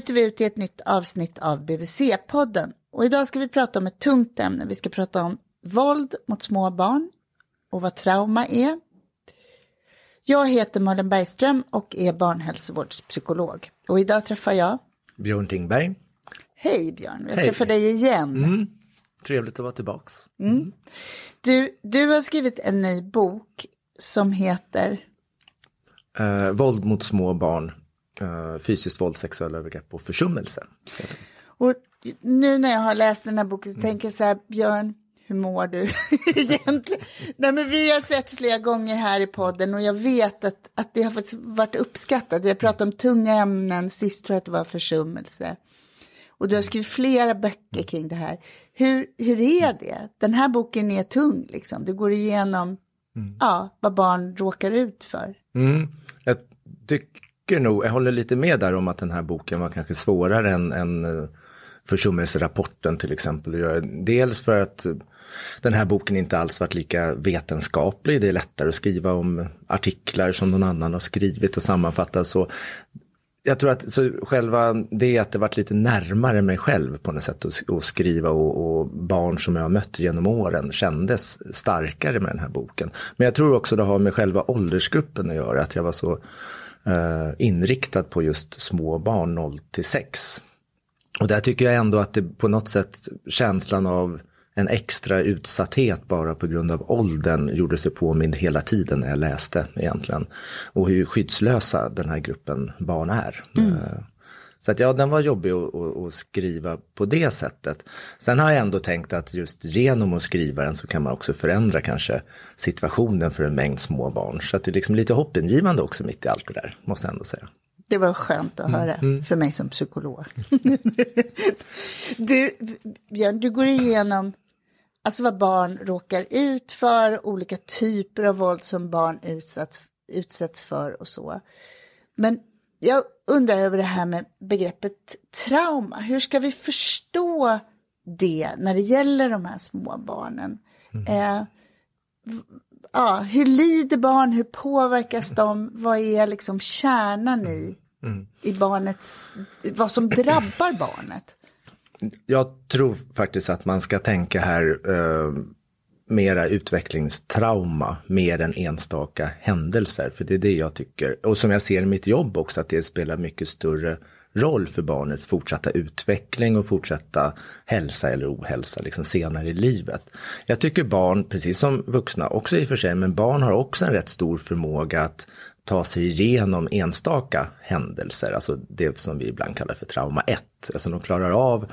bryter vi ut i ett nytt avsnitt av BVC-podden. Och idag ska vi prata om ett tungt ämne. Vi ska prata om våld mot små barn och vad trauma är. Jag heter Malin Bergström och är barnhälsovårdspsykolog. Och idag träffar jag... Björn Tingberg. Hej Björn, jag Hej. träffar dig igen. Mm. Trevligt att vara tillbaks. Du, du har skrivit en ny bok som heter... Eh, våld mot små barn, fysiskt våld, sexuella övergrepp och försummelse. Och nu när jag har läst den här boken Mm. tänker jag så här, Björn, hur mår du egentligen? Nej, men vi har sett flera gånger här i podden och jag vet att, att det har faktiskt varit uppskattat. Vi har pratat om tunga ämnen, sist tror jag att det var försummelse. Och du har skrivit flera böcker kring det här. Hur, hur är det? Den här boken är tung, liksom. Du går igenom ja, vad barn råkar ut för. Mm. Jag tycker nog, jag håller lite med där om att den här boken var kanske svårare än, än eh, försummelserapporten till exempel. Dels för att den här boken inte alls varit lika vetenskaplig. Det är lättare att skriva om artiklar som någon annan har skrivit och sammanfatta. Så jag tror att så själva det att det varit lite närmare mig själv på något sätt att, att skriva och, och barn som jag har mött genom åren kändes starkare med den här boken. Men jag tror också det har med själva åldersgruppen att göra, att jag var så eh, inriktad på just små barn 0 till 6. Och där tycker jag ändå att det på något sätt känslan av en extra utsatthet bara på grund av åldern gjorde sig påmind hela tiden när jag läste egentligen. Och hur skyddslösa den här gruppen barn är. Eh, Så att ja, den var jobbig att, att, att skriva på det sättet. Sen har jag ändå tänkt att just genom att skriva den så kan man också förändra kanske situationen för en mängd små barn. Så att det är liksom lite hoppingivande också mitt i allt det där, måste jag ändå säga. Det var skönt att höra för mig som psykolog. du, Björn, du går igenom alltså vad barn råkar ut för, olika typer av våld som barn utsätts, utsätts för och så. Men jag undrar över det här med begreppet trauma. Hur ska vi förstå det när det gäller de här små barnen? Eh, ja, hur lider barn? Hur påverkas de? Vad är liksom kärnan i, i barnets, vad som drabbar barnet? Jag tror faktiskt att man ska tänka här eh, mera utvecklingstrauma mer än enstaka händelser. För det är det jag tycker. Och som jag ser i mitt jobb också att det spelar mycket större roll för barnets fortsatta utveckling och fortsatta hälsa eller ohälsa liksom senare i livet. Jag tycker barn, precis som vuxna också i och för sig, men barn har också en rätt stor förmåga att ta sig igenom enstaka händelser, alltså det som vi ibland kallar för trauma 1. Alltså de klarar av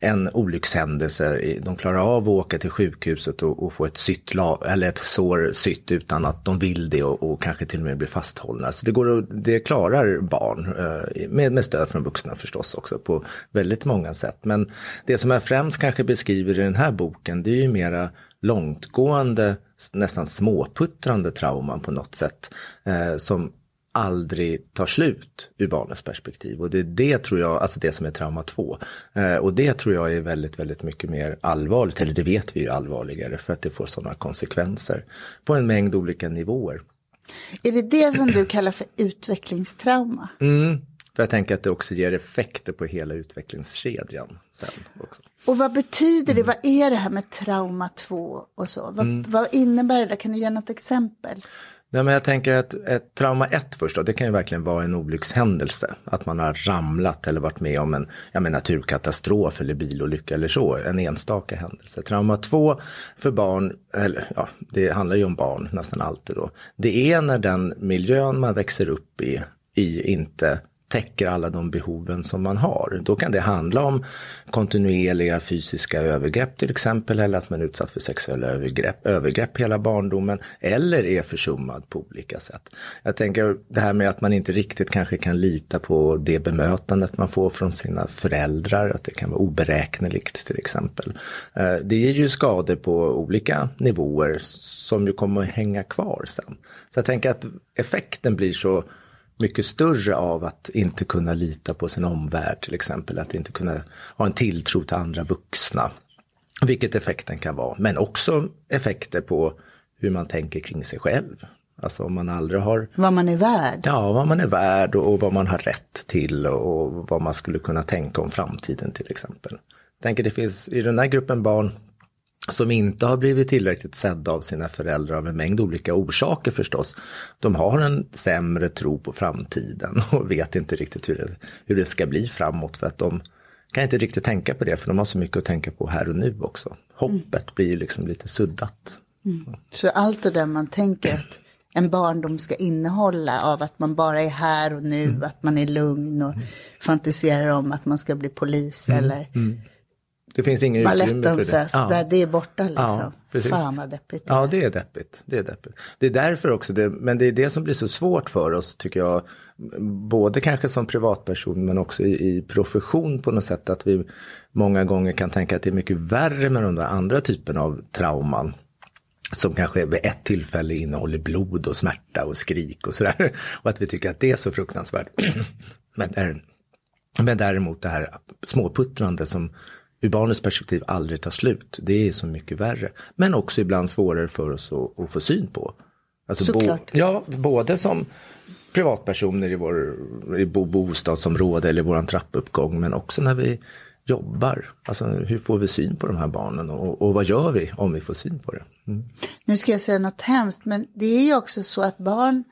en olyckshändelse, de klarar av att åka till sjukhuset och, och få ett, sytt, eller ett sår sytt utan att de vill det och, och kanske till och med blir fasthållna. Så det, går, att- det klarar barn, eh, med, med stöd från vuxna förstås också, på väldigt många sätt. Men det som jag främst kanske beskriver i den här boken, det är ju mera långtgående, nästan småputtrande trauman på något sätt, eh, som aldrig tar slut ur barnets perspektiv. Och det är det tror jag, alltså det som är trauma 2. Eh, och det tror jag är väldigt, väldigt mycket mer allvarligt, eller det vet vi ju allvarligare, för att det får sådana konsekvenser på en mängd olika nivåer. Är det det som du kallar för utvecklingstrauma? Mm, för jag tänker att det också ger effekter på hela utvecklingskedjan sen också. Och vad betyder det? Vad är det här med trauma 2 och så? Vad, vad innebär det? Kan du ge något exempel? Nej, men jag tänker att ett trauma ett först då, det kan ju verkligen vara en olyckshändelse. Att man har ramlat eller varit med om en ja, men naturkatastrof eller bilolycka eller så, en enstaka händelse. Trauma två för barn, eller ja, det handlar ju om barn nästan alltid då. Det är när den miljön man växer upp i, i inte täcker alla de behoven som man har. Då kan det handla om kontinuerliga fysiska övergrepp till exempel eller att man är utsatt för sexuella övergrepp, övergrepp hela barndomen eller är försummad på olika sätt. Jag tänker det här med att man inte riktigt kanske kan lita på det bemötandet man får från sina föräldrar, att det kan vara oberäkneligt till exempel. Eh, det ger ju skador på olika nivåer som ju kommer att hänga kvar sen. Så jag tänker att effekten blir så mycket större av att inte kunna lita på sin omvärld till exempel. Att inte kunna ha en tilltro till andra vuxna. Vilket effekten kan vara. Men också effekter på hur man tänker kring sig själv. Alltså om man aldrig har, Vad man är värd. ja vad man är värd och, vad man har rätt till och vad man skulle kunna tänka om framtiden till exempel. Jag tänker det finns i den här gruppen barn som inte har blivit tillräckligt sedda av sina föräldrar av en mängd olika orsaker förstås. De har en sämre tro på framtiden och vet inte riktigt hur det, hur det ska bli framåt för att de kan inte riktigt tänka på det för de har så mycket att tänka på här och nu också. Hoppet blir ju liksom lite suddat. Så allt det där man tänker att en barndom ska innehålla av att man bara är här och nu, Mm. att man är lugn och fantiserar om att man ska bli polis Mm. eller Det finns ingen utrymme för det. balettdansös, där det är borta liksom. Ja, precis. Fan vad deppigt. Ja, det är deppigt. Det är deppigt. Det är därför också, det, men det är det som blir så svårt för oss tycker jag. Både kanske som privatperson men också i, i profession på något sätt. Att vi många gånger kan tänka att det är mycket värre med de där andra typerna av trauman. Som kanske vid ett tillfälle innehåller blod och smärta och skrik och sådär. Och att vi tycker att det är så fruktansvärt. Men, där, men däremot det här småputtrande som ur barnets perspektiv aldrig tar slut. Det är så mycket värre. Men också ibland svårare för oss att, att få syn på. Alltså Såklart. ja, både som privatpersoner i vår i bo, bostadsområde eller vår trappuppgång. Men också när vi jobbar. Alltså hur får vi syn på de här barnen och, och vad gör vi om vi får syn på det? Mm. Nu ska jag säga något hemskt, men det är ju också så att barn,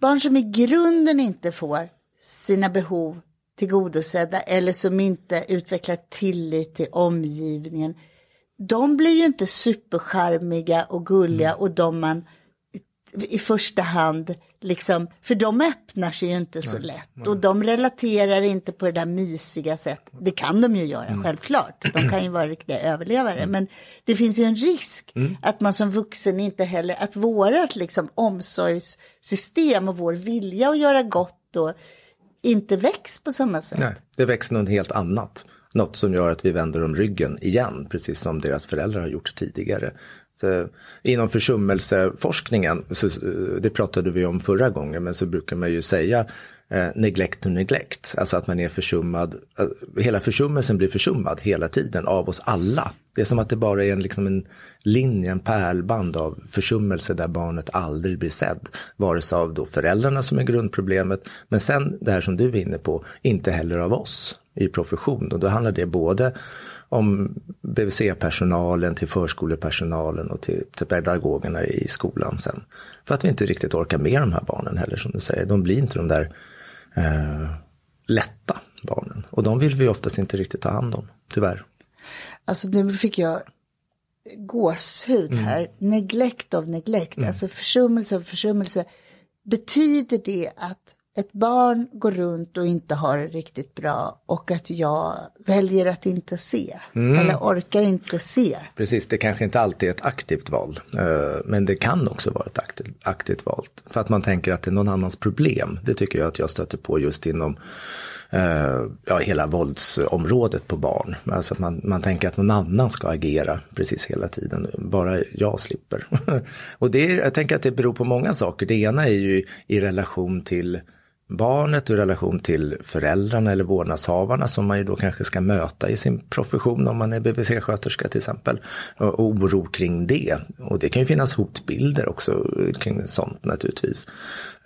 barn som i grunden inte får sina behov tillgodosedda eller som inte utvecklar tillit till omgivningen, de blir ju inte supercharmiga och gulliga och de man i första hand, liksom, för de öppnar sig ju inte så lätt. och de relaterar inte på det där mysiga sättet. Det kan de ju göra, självklart. De kan ju vara riktiga överlevare, men det finns ju en risk att man som vuxen inte heller, att vårat liksom omsorgssystem och vår vilja att göra gott och inte väcks på samma sätt. Nej, det växer något helt annat. Något som gör att vi vänder dem ryggen igen, precis som deras föräldrar har gjort tidigare. Så, inom försummelseforskningen, så, det pratade vi om förra gången, men så brukar man ju säga eh, neglect to neglect, alltså att man är försummad, eh, hela försummelsen blir försummad hela tiden av oss alla. Det är som att det bara är en, liksom en linje, en pärlband av försummelse där barnet aldrig blir sedd. Vare sig av då föräldrarna som är grundproblemet, men sen det här som du är inne på, inte heller av oss i profession. Och då handlar det både om BVC-personalen till förskolepersonalen och till, till pedagogerna i skolan sen. För att vi inte riktigt orkar med de här barnen heller som du säger. De blir inte de där eh, lätta barnen. Och de vill vi oftast inte riktigt ta hand om, tyvärr. Alltså nu fick jag gåshud här. Neglect of neglect, alltså försummelse av försummelse. Betyder det att ett barn går runt och inte har det riktigt bra och att jag väljer att inte se eller orkar inte se? Precis, det kanske inte alltid är ett aktivt val, eh, men det kan också vara ett aktivt, aktivt val. För att man tänker att det är någon annans problem. Det tycker jag att jag stöter på just inom ja, hela våldsområdet på barn. Alltså man, man tänker att någon annan ska agera precis hela tiden, bara jag slipper. Och det, jag tänker att det beror på många saker. Det ena är ju i relation till barnet och i relation till föräldrarna eller vårdnadshavarna som man ju då kanske ska möta i sin profession om man är BVC-sköterska till exempel. Och oro kring det. Och det kan ju finnas hotbilder också kring sånt naturligtvis.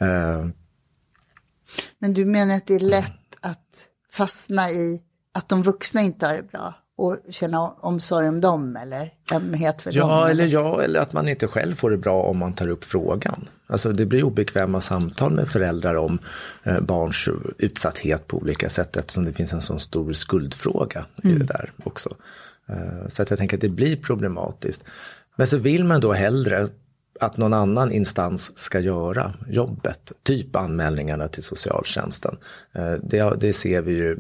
Eh, Men du menar att det är lätt att fastna i att de vuxna inte har det bra och känna omsorg om dem eller ömhet för dem? Ja, eller ja, eller att man inte själv får det bra om man tar upp frågan. Alltså det blir obekväma samtal med föräldrar om eh, barns utsatthet på olika sätt eftersom det finns en sån stor skuldfråga i det där också. Eh, så att jag tänker att det blir problematiskt. Men så vill man då hellre att någon annan instans ska göra jobbet, typ anmälningarna till socialtjänsten. Eh, det, det ser vi ju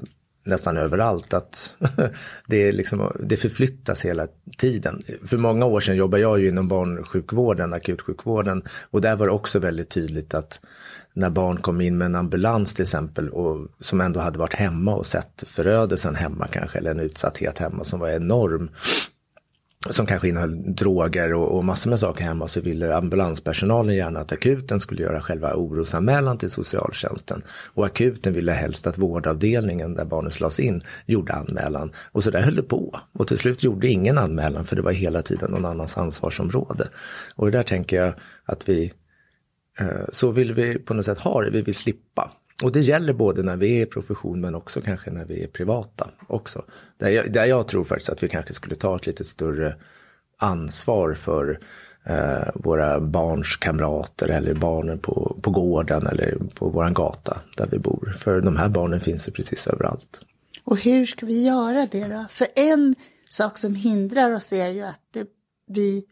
nästan överallt att det, är liksom, det förflyttas hela tiden. För många år sedan jobbade jag ju inom barnsjukvården, akutsjukvården och där var det också väldigt tydligt att när barn kom in med en ambulans till exempel och som ändå hade varit hemma och sett förödelsen hemma kanske eller en utsatthet hemma som var enorm som kanske innehöll droger och, och massor med saker hemma så ville ambulanspersonalen gärna att akuten skulle göra själva orosanmälan till socialtjänsten. Och akuten ville helst att vårdavdelningen där barnet lades in gjorde anmälan. Och så där höll det på. Och till slut gjorde ingen anmälan för det var hela tiden någon annans ansvarsområde. Och det där tänker jag att vi, eh, så vill vi på något sätt ha det, vi vill slippa. Och det gäller både när vi är i profession men också kanske när vi är privata också. Där jag, där jag tror faktiskt att vi kanske skulle ta ett lite större ansvar för eh, våra barns kamrater eller barnen på, på gården eller på våran gata där vi bor. För de här barnen finns ju precis överallt. Och hur ska vi göra det då? För en sak som hindrar oss är ju att det, vi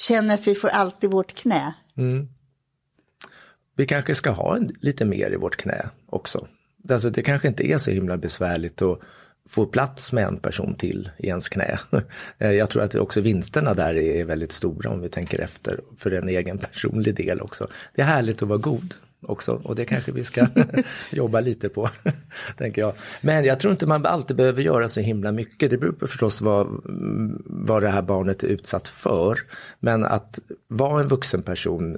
känner att vi får allt i vårt knä. Mm vi kanske ska ha en, lite mer i vårt knä också. Alltså det kanske inte är så himla besvärligt att få plats med en person till i ens knä. Jag tror att också vinsterna där är väldigt stora om vi tänker efter för en egen personlig del också. Det är härligt att vara god också och det kanske vi ska jobba lite på, tänker jag. Men jag tror inte man alltid behöver göra så himla mycket. Det beror på förstås vad, vad det här barnet är utsatt för. Men att vara en vuxen person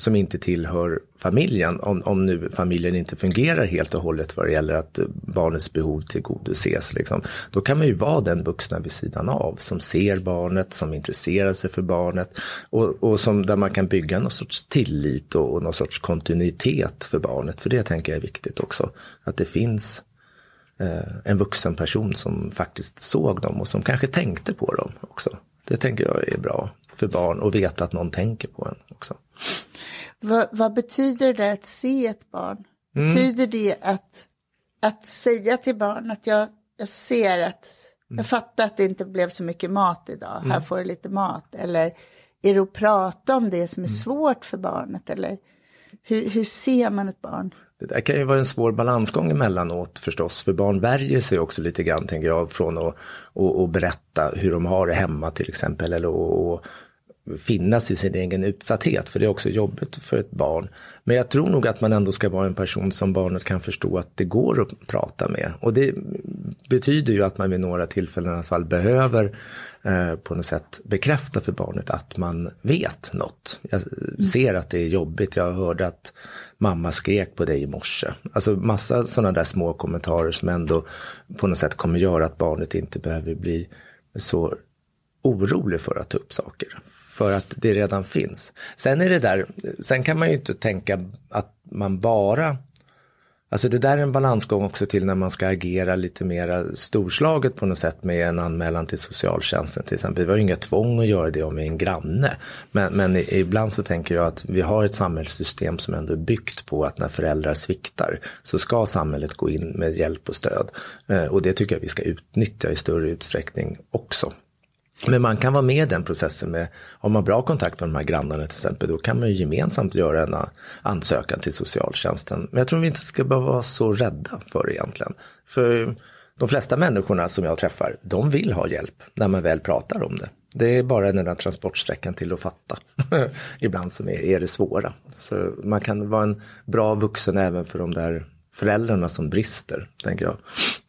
som inte tillhör familjen, om, om nu familjen inte fungerar helt och hållet vad det gäller att eh, barnets behov tillgodoses. Liksom, då kan man ju vara den vuxna vid sidan av som ser barnet, som intresserar sig för barnet och, och som, där man kan bygga någon sorts tillit och, och någon sorts kontinuitet för barnet. För det tänker jag är viktigt också, att det finns eh, en vuxen person som faktiskt såg dem och som kanske tänkte på dem också. Det tänker jag är bra för barn och veta att någon tänker på en också. Vad, vad betyder det att se ett barn? Mm. Betyder det att, att säga till barn att jag, jag ser att jag mm. fattar att det inte blev så mycket mat idag, mm. här får du lite mat. Eller är det att prata om det som är mm. svårt för barnet? Eller hur, hur ser man ett barn? Det där kan ju vara en svår balansgång emellanåt förstås, för barn värjer sig också lite grann, tänker jag, från att och, och berätta hur de har det hemma till exempel, eller och, finnas i sin egen utsatthet, för det är också jobbigt för ett barn. Men jag tror nog att man ändå ska vara en person som barnet kan förstå att det går att prata med. Och det betyder ju att man vid några tillfällen i alla fall behöver eh, på något sätt bekräfta för barnet att man vet något. Jag ser att det är jobbigt, jag hörde att mamma skrek på dig i morse. Alltså massa sådana där små kommentarer som ändå på något sätt kommer göra att barnet inte behöver bli så orolig för att ta upp saker för att det redan finns. Sen är det där, sen kan man ju inte tänka att man bara Alltså det där är en balansgång också till när man ska agera lite mera storslaget på något sätt med en anmälan till socialtjänsten till exempel. Vi har ju inga tvång att göra det om vi är en granne. Men, men ibland så tänker jag att vi har ett samhällssystem som ändå är byggt på att när föräldrar sviktar så ska samhället gå in med hjälp och stöd. Eh, och det tycker jag vi ska utnyttja i större utsträckning också. Men man kan vara med i den processen med, om man har bra kontakt med de här grannarna till exempel, då kan man ju gemensamt göra en ansökan till socialtjänsten. Men jag tror vi inte ska behöva vara så rädda för det egentligen. För de flesta människorna som jag träffar, de vill ha hjälp när man väl pratar om det. Det är bara den där transportsträckan till att fatta. Ibland som är, är det svåra. Så man kan vara en bra vuxen även för de där föräldrarna som brister, tänker jag.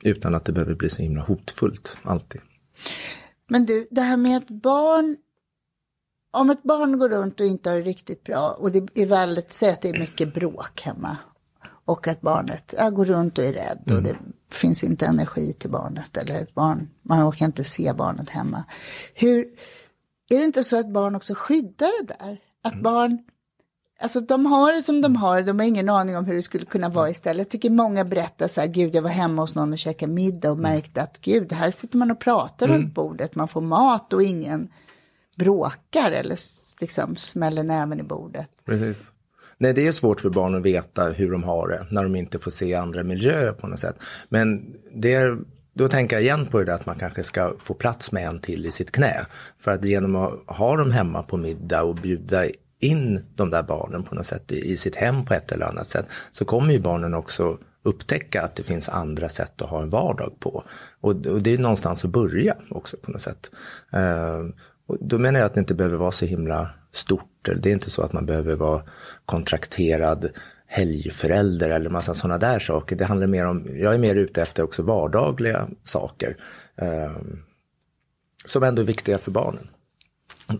Utan att det behöver bli så himla hotfullt alltid. Men du, det här med ett barn, om ett barn går runt och inte har det riktigt bra och det är väldigt, säg att det är mycket bråk hemma och att barnet ja, går runt och är rädd mm. och det finns inte energi till barnet eller ett barn, man orkar inte se barnet hemma. Hur, är det inte så att barn också skyddar det där? Att mm. barn Alltså de har det som de har, de har ingen aning om hur det skulle kunna vara istället. Jag tycker många berättar så här, gud jag var hemma hos någon och käkade middag och mm. märkte att gud, här sitter man och pratar mm. runt bordet, man får mat och ingen bråkar eller liksom smäller näven i bordet. Precis. Nej, det är svårt för barn att veta hur de har det när de inte får se andra miljöer på något sätt. Men det är, då tänker jag igen på det där att man kanske ska få plats med en till i sitt knä. För att genom att ha dem hemma på middag och bjuda in de där barnen på något sätt i, sitt hem på ett eller annat sätt så kommer ju barnen också upptäcka att det finns andra sätt att ha en vardag på. Och, och det är någonstans att börja också på något sätt. Uh, och då menar jag att det inte behöver vara så himla stort. Det är inte så att man behöver vara kontrakterad helgförälder eller massa sådana där saker. Det handlar mer om, jag är mer ute efter också vardagliga saker. Uh, som ändå är viktiga för barnen.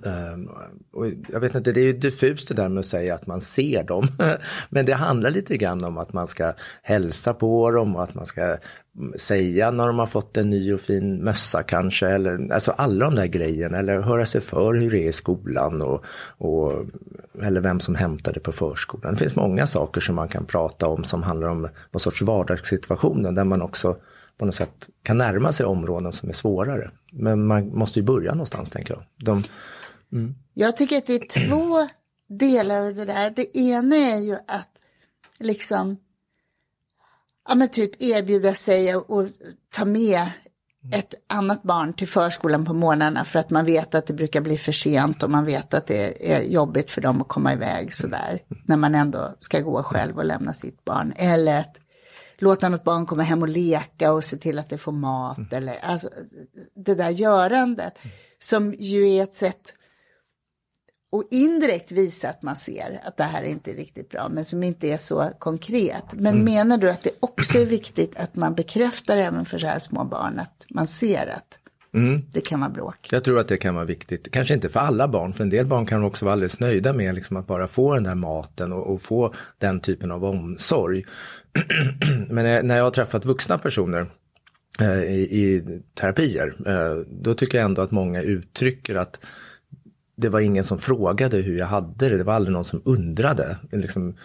Ehm, och jag vet inte, det är ju diffust det där med att säga att man ser dem. Men det handlar lite grann om att man ska hälsa på dem och att man ska mm, säga när de har fått en ny och fin mössa kanske. Eller, alltså alla de där grejerna. Eller höra sig för hur det är i skolan. Och, och, eller vem som hämtar det på förskolan. Det finns många saker som man kan prata om som handlar om någon sorts vardagssituationer. Där man också på något sätt kan närma sig områden som är svårare. Men man måste ju börja någonstans tänker jag. De, mm. Jag tycker att det är två delar av det där. Det ena är ju att liksom ja, men typ erbjuda sig och ta med ett annat barn till förskolan på morgnarna för att man vet att det brukar bli för sent och man vet att det är jobbigt för dem att komma iväg sådär. När man ändå ska gå själv och lämna sitt barn. Eller att låta något barn komma hem och leka och se till att det får mat. Mm. Eller, alltså, det där görandet som ju är ett sätt och indirekt visa att man ser att det här är inte riktigt bra, men som inte är så konkret. Men mm. menar du att det också är viktigt att man bekräftar även för så här små barn att man ser att mm. det kan vara bråk? Jag tror att det kan vara viktigt, kanske inte för alla barn, för en del barn kan också vara alldeles nöjda med liksom att bara få den där maten och, och få den typen av omsorg. Men när jag har träffat vuxna personer eh, i, i terapier, eh, då tycker jag ändå att många uttrycker att det var ingen som frågade hur jag hade det, det var aldrig någon som undrade. Liksom, eh,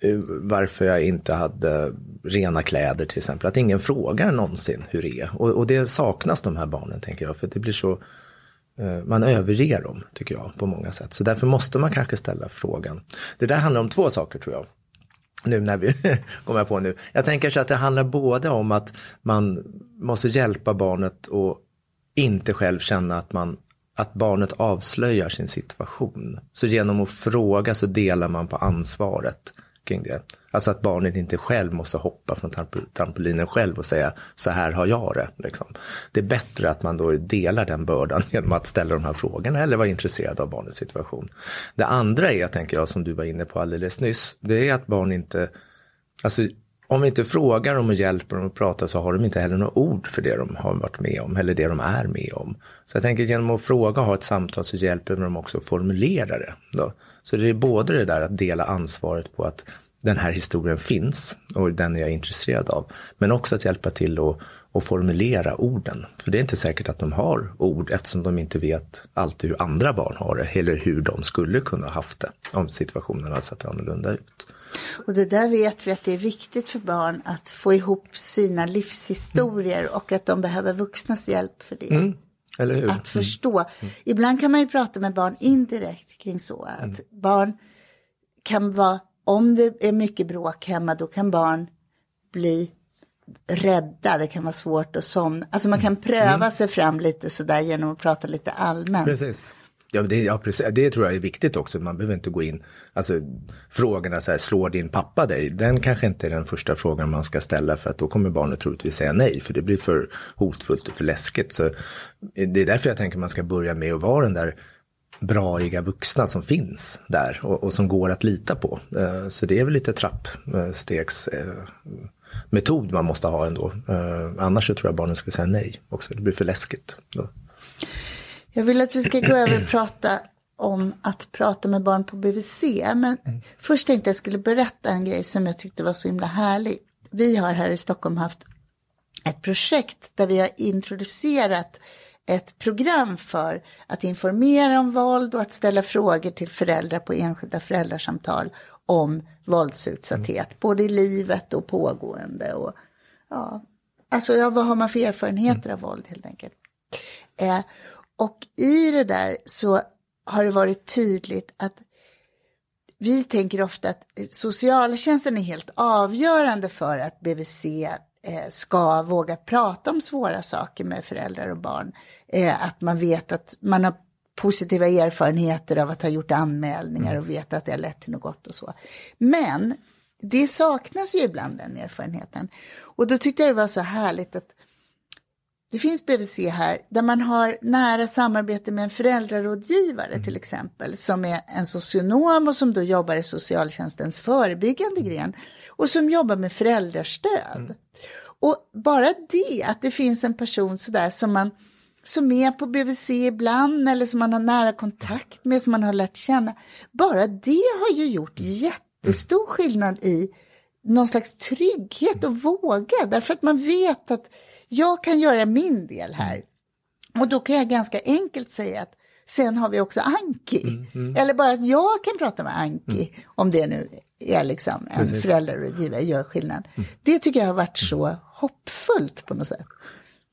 Eh, varför jag inte hade rena kläder till exempel. Att ingen frågar någonsin hur det är. Och, och det saknas de här barnen tänker jag. För det blir så, eh, man överger dem tycker jag på många sätt. Så därför måste man kanske ställa frågan. Det där handlar om två saker tror jag. Nu när vi kommer på nu. Jag tänker så att det handlar både om att man måste hjälpa barnet och inte själv känna att man att barnet avslöjar sin situation. Så genom att fråga så delar man på ansvaret kring det. Alltså att barnet inte själv måste hoppa från trampolinen själv och säga så här har jag det. Liksom. Det är bättre att man då delar den bördan genom att ställa de här frågorna eller vara intresserad av barnets situation. Det andra är, tänker jag, som du var inne på alldeles nyss, det är att barn inte, alltså om vi inte frågar dem och hjälper dem att prata så har de inte heller några ord för det de har varit med om eller det de är med om. Så jag tänker genom att fråga och ha ett samtal så hjälper de också att formulera det. Då. Så det är både det där att dela ansvaret på att den här historien finns och den är jag intresserad av. Men också att hjälpa till att, att formulera orden. För det är inte säkert att de har ord eftersom de inte vet alltid hur andra barn har det eller hur de skulle kunna ha haft det om situationen hade sett annorlunda ut. Och det där vet vi att det är viktigt för barn att få ihop sina livshistorier mm. och att de behöver vuxnas hjälp för det. Mm. Eller hur? Att mm. förstå. Mm. Ibland kan man ju prata med barn indirekt kring så. Att barn kan vara, om det är mycket bråk hemma, då kan barn bli rädda, det kan vara svårt att somna. Alltså man kan mm. pröva sig fram lite sådär genom att prata lite allmänt. Precis. Ja, det, ja, precis. det tror jag är viktigt också. Man behöver inte gå in, alltså frågorna så här, slår din pappa dig? Den kanske inte är den första frågan man ska ställa för att då kommer barnet troligtvis säga nej, för det blir för hotfullt och för läskigt. Så det är därför jag tänker man ska börja med att vara den där braiga vuxna som finns där och, och, som går att lita på. Eh, så det är väl lite trappstegs metod man måste ha ändå. Eh, annars så tror jag barnen skulle säga nej också, det blir för läskigt. Då. Jag vill att vi ska gå över och prata om att prata med barn på BVC. Men mm. först tänkte jag skulle berätta en grej som jag tyckte var så himla härlig. Vi har här i Stockholm haft ett projekt där vi har introducerat ett program för att informera om våld och att ställa frågor till föräldrar på enskilda föräldrasamtal om våldsutsatthet, mm. både i livet och pågående. Och, ja, alltså, ja, vad har man för erfarenheter av våld helt enkelt? Eh, och i det där så har det varit tydligt att vi tänker ofta att socialtjänsten är helt avgörande för att BVC ska våga prata om svåra saker med föräldrar och barn. Eh, att man vet att man har positiva erfarenheter av att ha gjort anmälningar och vet att det har lett till något gott och så. Men det saknas ju ibland den erfarenheten. Och då tyckte jag det var så härligt att det finns BVC här där man har nära samarbete med en föräldrarådgivare mm. till exempel som är en socionom och som då jobbar i socialtjänstens förebyggande gren och som jobbar med föräldrastöd. Mm. Och bara det att det finns en person sådär som man som är på BVC ibland eller som man har nära kontakt med, som man har lärt känna. Bara det har ju gjort jättestor skillnad i någon slags trygghet och våga, därför att man vet att jag kan göra min del här. Och då kan jag ganska enkelt säga att sen har vi också Anki. Mm, mm. Eller bara att jag kan prata med Anki, om det nu är liksom en föräldrarådgivare, gör skillnad. Det tycker jag har varit så hoppfullt på något sätt.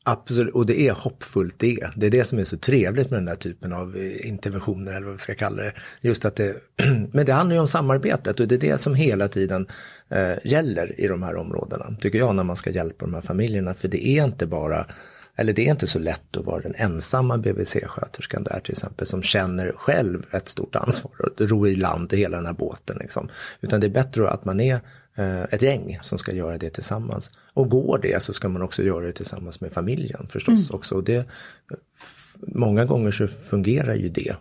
Absolut, och det är hoppfullt det. Det är det som är så trevligt med den där typen av eh, interventioner eller vad vi ska kalla det. Just att det, men det handlar ju om samarbetet och det är det som hela tiden eh, gäller i de här områdena, tycker jag, när man ska hjälpa de här familjerna. För det är inte bara, eller det är inte så lätt att vara den ensamma BVC-sköterskan där till exempel, som känner själv ett stort ansvar att ro i land i hela den här båten. Liksom. Utan det är bättre att man är ett gäng som ska göra det tillsammans. Och går det så ska man också göra det tillsammans med familjen förstås också. Och det, många gånger så fungerar ju det.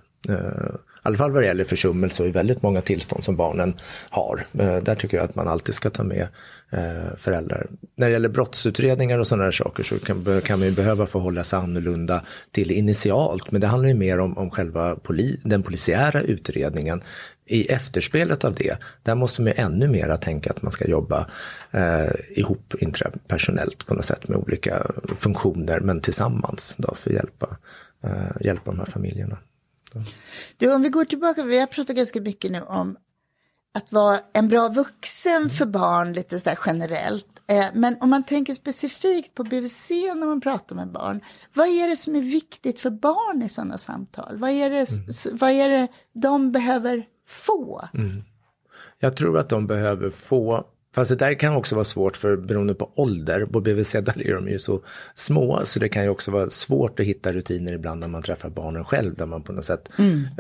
I alla fall vad det gäller försummelse och i väldigt många tillstånd som barnen har. Eh, där tycker jag att man alltid ska ta med eh, föräldrar. När det gäller brottsutredningar och sådana här saker så kan, kan man ju behöva förhålla sig annorlunda till initialt. Men det handlar ju mer om, om själva poli, den polisiära utredningen. I efterspelet av det, där måste man ju ännu mera tänka att man ska jobba eh, ihop intrapersonellt på något sätt med olika funktioner men tillsammans då för att hjälpa, eh, hjälpa de här familjerna. Du, om vi går tillbaka, vi har pratat ganska mycket nu om att vara en bra vuxen för barn lite sådär generellt. Eh, Men om man tänker specifikt på BVC när man pratar med barn, vad är det som är viktigt för barn i sådana samtal? Vad är det, s- vad är det de behöver få? Jag tror att de behöver få, fast det där kan också vara svårt för beroende på ålder, på BVC där är de ju så små så det kan ju också vara svårt att hitta rutiner ibland när man träffar barnen själv där man på något sätt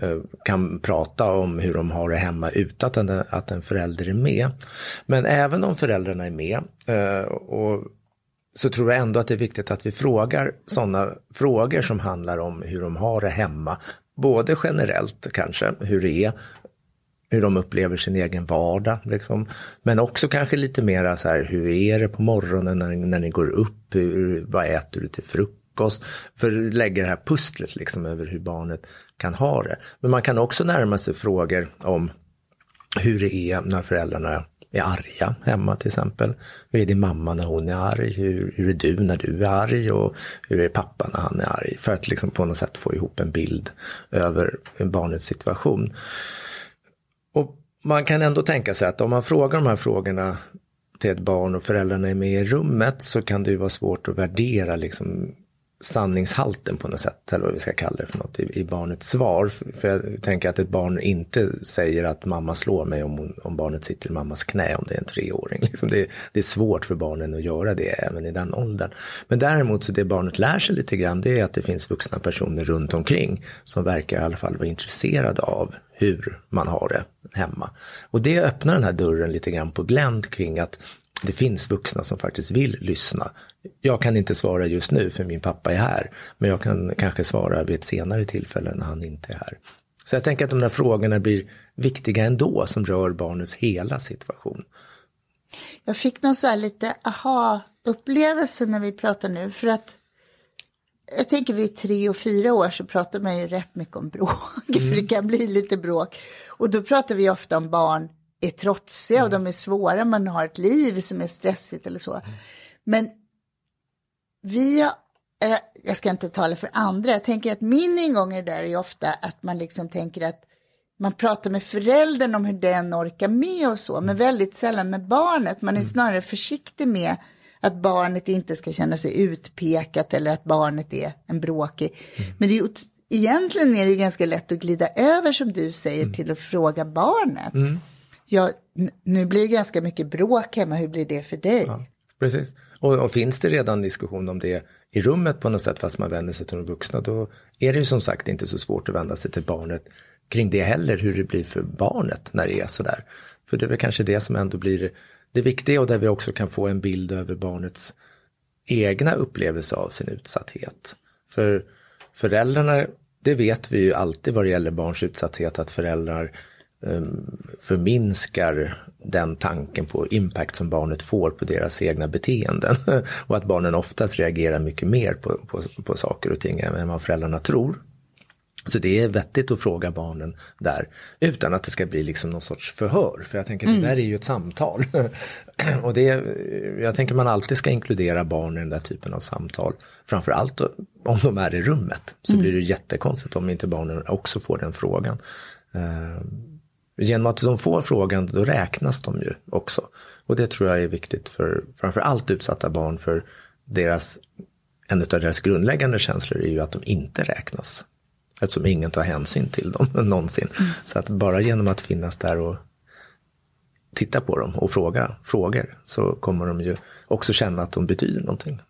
eh, kan prata om hur de har det hemma utan att en, att en förälder är med. Men även om föräldrarna är med eh, och så tror jag ändå att det är viktigt att vi frågar sådana frågor som handlar om hur de har det hemma. Både generellt kanske, hur det är, hur de upplever sin egen vardag. Liksom. Men också kanske lite mera så här, hur är det på morgonen när, när ni går upp? Hur, vad äter du till frukost? För att lägga det här pusslet liksom över hur barnet kan ha det. Men man kan också närma sig frågor om hur det är när föräldrarna är arga hemma till exempel. Hur är din mamma när hon är arg? Hur, hur är du när du är arg? Och hur är pappa när han är arg? För att liksom på något sätt få ihop en bild över barnets situation. Och man kan ändå tänka sig att om man frågar de här frågorna till ett barn och föräldrarna är med i rummet så kan det ju vara svårt att värdera liksom sanningshalten på något sätt, eller vad vi ska kalla det för något, i, i barnets svar. För, jag tänker att ett barn inte säger att mamma slår mig om, hon, om barnet sitter i mammas knä om det är en treåring. Liksom det, det är svårt för barnen att göra det även i den åldern. Men däremot så det barnet lär sig lite grann det är att det finns vuxna personer runt omkring som verkar i alla fall vara intresserade av hur man har det hemma. Och det öppnar den här dörren lite grann på glänt kring att det finns vuxna som faktiskt vill lyssna. Jag kan inte svara just nu för min pappa är här, men jag kan kanske svara vid ett senare tillfälle när han inte är här. Så jag tänker att de där frågorna blir viktiga ändå som rör barnets hela situation. Jag fick någon så här lite aha-upplevelse när vi pratar nu, för att jag tänker vid tre och fyra år så pratar man ju rätt mycket om bråk, för det kan bli lite bråk. Och då pratar vi ofta om barn är trotsiga och de är svåra, man har ett liv som är stressigt eller så. Men vi har, eh, jag ska inte tala för andra, jag tänker att min ingång i det där är ofta att man liksom tänker att man pratar med föräldern om hur den orkar med och så, men väldigt sällan med barnet. Man är snarare försiktig med att barnet inte ska känna sig utpekat eller att barnet är en bråkig. Men det är, egentligen är det ganska lätt att glida över som du säger till att fråga barnet. Ja, nu blir det ganska mycket bråk hemma, hur blir det för dig? Precis. Och, och finns det redan diskussion om det i rummet på något sätt fast man vänder sig till de vuxna då är det ju som sagt inte så svårt att vända sig till barnet kring det heller, hur det blir för barnet när det är sådär. För det är väl kanske det som ändå blir det viktiga och där vi också kan få en bild över barnets egna upplevelse av sin utsatthet. För föräldrarna, det vet vi ju alltid vad det gäller barns utsatthet, att föräldrar förminskar den tanken på impact som barnet får på deras egna beteenden. och att barnen oftast reagerar mycket mer på, på, på saker och ting än vad föräldrarna tror. Så det är vettigt att fråga barnen där utan att det ska bli liksom någon sorts förhör. För jag tänker mm. det där är ju ett samtal. och det, jag tänker man alltid ska inkludera barn i den där typen av samtal. Framförallt om de är i rummet. Så mm. blir det jättekonstigt om inte barnen också får den frågan. Genom att de får frågan då räknas de ju också. Och det tror jag är viktigt för framförallt utsatta barn för deras, en av deras grundläggande känslor är ju att de inte räknas. Eftersom ingen tar hänsyn till dem någonsin. Mm. Så att bara genom att finnas där och titta på dem och fråga frågor så kommer de ju också känna att de betyder någonting.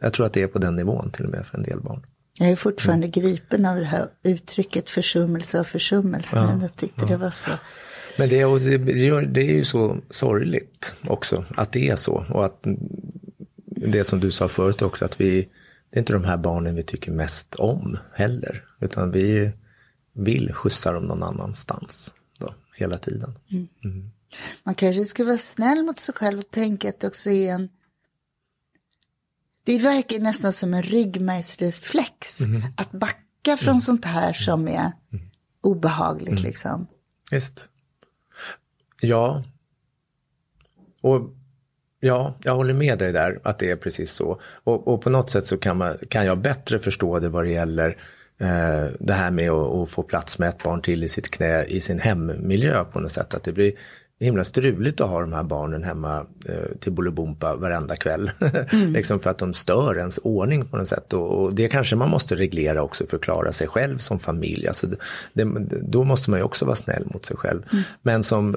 Jag tror att det är på den nivån till och med för en del barn. Jag är fortfarande mm. gripen av det här uttrycket försummelse och försummelse. Ja, jag tyckte ja. det var så. Men det, det, det är ju så sorgligt också att det är så. Och att det som du sa förut också, att vi, det är inte de här barnen vi tycker mest om heller. Utan vi vill skjutsa dem någon annanstans då, hela tiden. Mm. Mm. Man kanske ska vara snäll mot sig själv och tänka att det också är en det verkar nästan som en ryggmärgsreflex mm. att backa från mm. sånt här som är mm. obehagligt mm. liksom. Visst. Ja. Och ja, jag håller med dig där att det är precis så. Och, och på något sätt så kan, man, kan jag bättre förstå det vad det gäller eh, det här med att, att, få plats med ett barn till i sitt knä i sin hemmiljö på något sätt. Att det blir himla struligt att ha de här barnen hemma eh, till Bolibompa varenda kväll. Mm. liksom för att de stör ens ordning på något sätt. Och, och, det kanske man måste reglera också för att klara sig själv som familj. Alltså det, det, då måste man ju också vara snäll mot sig själv. Mm. Men som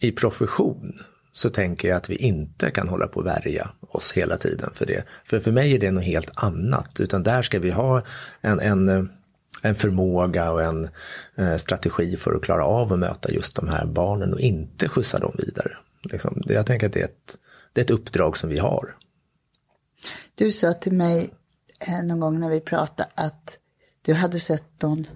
i profession så tänker jag att vi inte kan hålla på att värja oss hela tiden för det. För för mig är det något helt annat, utan där ska vi ha en, en en förmåga och en eh, strategi för att klara av att möta just de här barnen och inte skjutsa dem vidare. Liksom, jag tänker att det är, ett, det är ett uppdrag som vi har. Du sa till mig eh, någon gång när vi pratade att du hade sett någon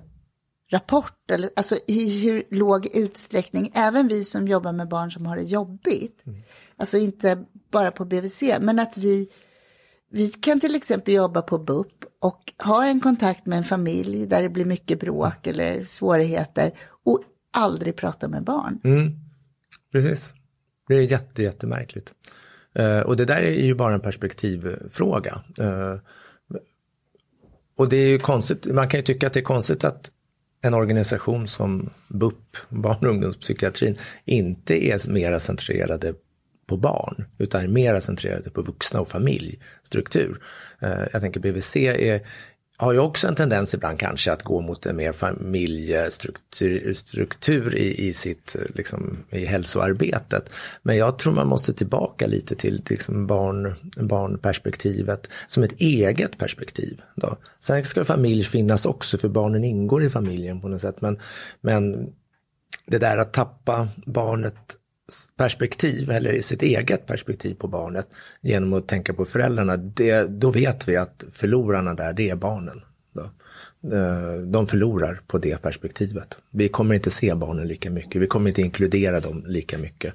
rapport, eller, alltså i hur låg utsträckning, även vi som jobbar med barn som har det jobbigt, mm. alltså inte bara på BVC, men att vi, vi kan till exempel jobba på BUP och ha en kontakt med en familj där det blir mycket bråk eller svårigheter och aldrig prata med barn. Mm. Precis, det är jätte, jättemärkligt. Uh, och det där är ju bara en perspektivfråga. Uh, och det är ju konstigt, man kan ju tycka att det är konstigt att en organisation som BUP, barn och ungdomspsykiatrin, inte är mera centrerade på barn, utan är mer centrerade på vuxna och familjstruktur. Eh, jag tänker BVC är, har ju också en tendens ibland kanske att gå mot en mer familjestruktur struktur i, i sitt liksom, i hälsoarbetet. Men jag tror man måste tillbaka lite till liksom barn, barnperspektivet som ett eget perspektiv. Då. Sen ska familj finnas också för barnen ingår i familjen på något sätt. Men, men det där att tappa barnet perspektiv eller i sitt eget perspektiv på barnet genom att tänka på föräldrarna, det, då vet vi att förlorarna där, det är barnen. Då. Eh, de förlorar på det perspektivet. Vi kommer inte se barnen lika mycket, vi kommer inte inkludera dem lika mycket.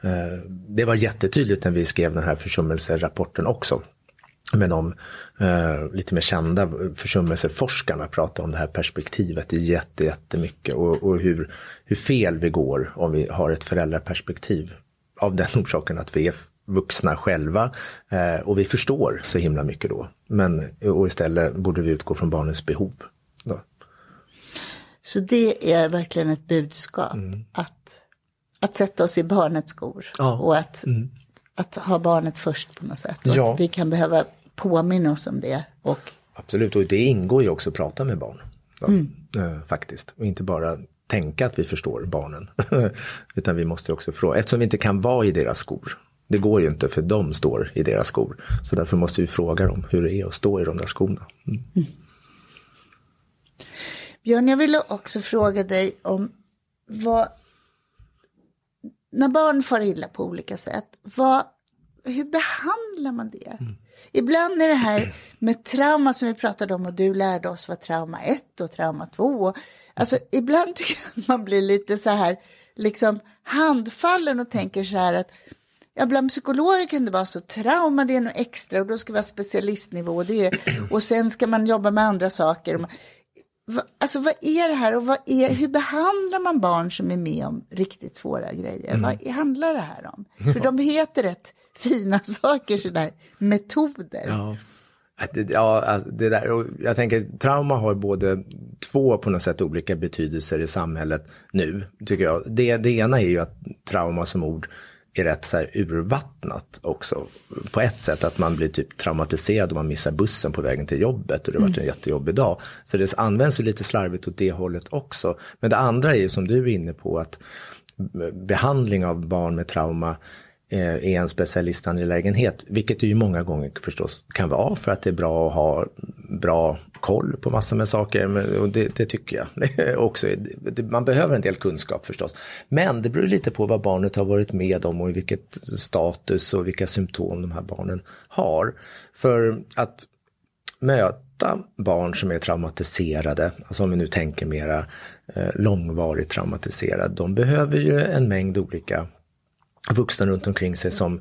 Eh, det var jättetydligt när vi skrev den här försummelserapporten också men de eh, lite mer kända försummelseforskarna pratar om det här perspektivet jätte, jättemycket och, och hur, hur fel vi går om vi har ett föräldraperspektiv. Av den orsaken att vi är vuxna själva eh, och vi förstår så himla mycket då. Men och istället borde vi utgå från barnens behov. Då. Så det är verkligen ett budskap mm. att, att sätta oss i barnets skor ja. och att, mm. att ha barnet först på något sätt. Ja. Att vi kan behöva påminna oss om det. Och... Absolut, och det ingår ju också att prata med barn. Mm. Äh, faktiskt, och inte bara tänka att vi förstår barnen. Utan vi måste också fråga, eftersom vi inte kan vara i deras skor. Det går ju inte för de står i deras skor. Så därför måste vi fråga dem hur det är att stå i de där skorna. Mm. Mm. Björn, jag ville också fråga dig om vad, när barn far illa på olika sätt, vad, hur behandlar man det? Mm. Ibland är det här med trauma som vi pratade om och du lärde oss vad trauma 1 och trauma 2. Alltså ibland tycker jag att man blir lite så här, liksom handfallen och tänker så här att Ja, bland psykologer kan det vara så, trauma det är något extra och då ska vi ha specialistnivå och, det är, och sen ska man jobba med andra saker. Va, alltså vad är det här och vad är, hur behandlar man barn som är med om riktigt svåra grejer? Mm. Vad handlar det här om? För de heter rätt fina saker, sådana metoder. Ja. Ja, alltså det där, jag tänker trauma har både två på något sätt olika betydelser i samhället nu, tycker jag. Det, det ena är ju att trauma som ord är rätt så här urvattnat också. På ett sätt att man blir typ traumatiserad om man missar bussen på vägen till jobbet och det har varit en mm. jättejobbig dag. Så det används ju lite slarvigt åt det hållet också. Men det andra är ju som du är inne på att behandling av barn med trauma Eh, är en specialistangelägenhet, vilket det ju många gånger förstås kan vara för att det är bra att ha bra koll på massor med saker. Och det, det tycker jag också. Man behöver en del kunskap förstås. Men det beror lite på vad barnet har varit med om och i vilket status och vilka symptom de här barnen har. För att möta barn som är traumatiserade, alltså om vi nu tänker mera eh, långvarigt traumatiserade, de behöver ju en mängd olika vuxna runt omkring sig som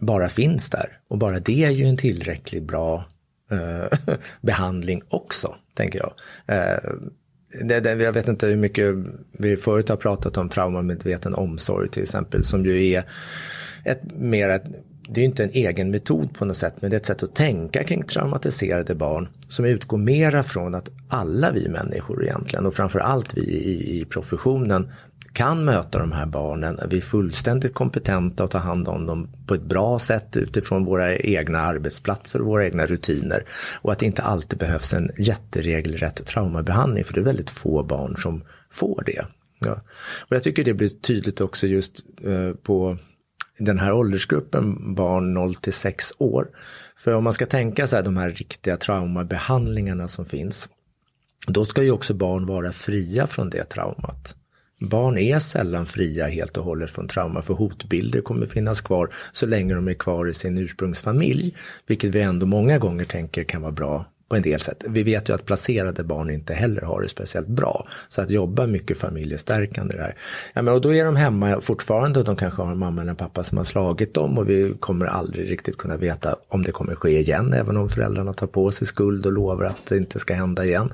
bara finns där. Och bara det är ju en tillräckligt bra Eh, behandling också, tänker jag. Eh, det, det, jag vet inte hur mycket vi förut har pratat om traumamedveten omsorg till exempel, som ju är ett mer det är inte en egen metod på något sätt, men det är ett sätt att tänka kring traumatiserade barn som utgår mera från att alla vi människor egentligen och framförallt vi i, i professionen kan möta de här barnen. Vi är fullständigt kompetenta att ta hand om dem på ett bra sätt utifrån våra egna arbetsplatser och våra egna rutiner. Och att det inte alltid behövs en jätteregelrätt traumabehandling för det är väldigt få barn som får det. Ja. Och jag tycker det blir tydligt också just eh, på den här åldersgruppen barn 0 till 6 år. För om man ska tänka sig de här riktiga traumabehandlingarna som finns, då ska ju också barn vara fria från det traumat. Barn är sällan fria helt och hållet från trauma för hotbilder kommer finnas kvar så länge de är kvar i sin ursprungsfamilj. Vilket vi ändå många gånger tänker kan vara bra på en del sätt. Vi vet ju att placerade barn inte heller har det speciellt bra. Så att jobba mycket familjestärkande där. Ja, men och då är de hemma fortfarande och de kanske har en mamma eller en pappa som har slagit dem och vi kommer aldrig riktigt kunna veta om det kommer ske igen även om föräldrarna tar på sig skuld och lovar att det inte ska hända igen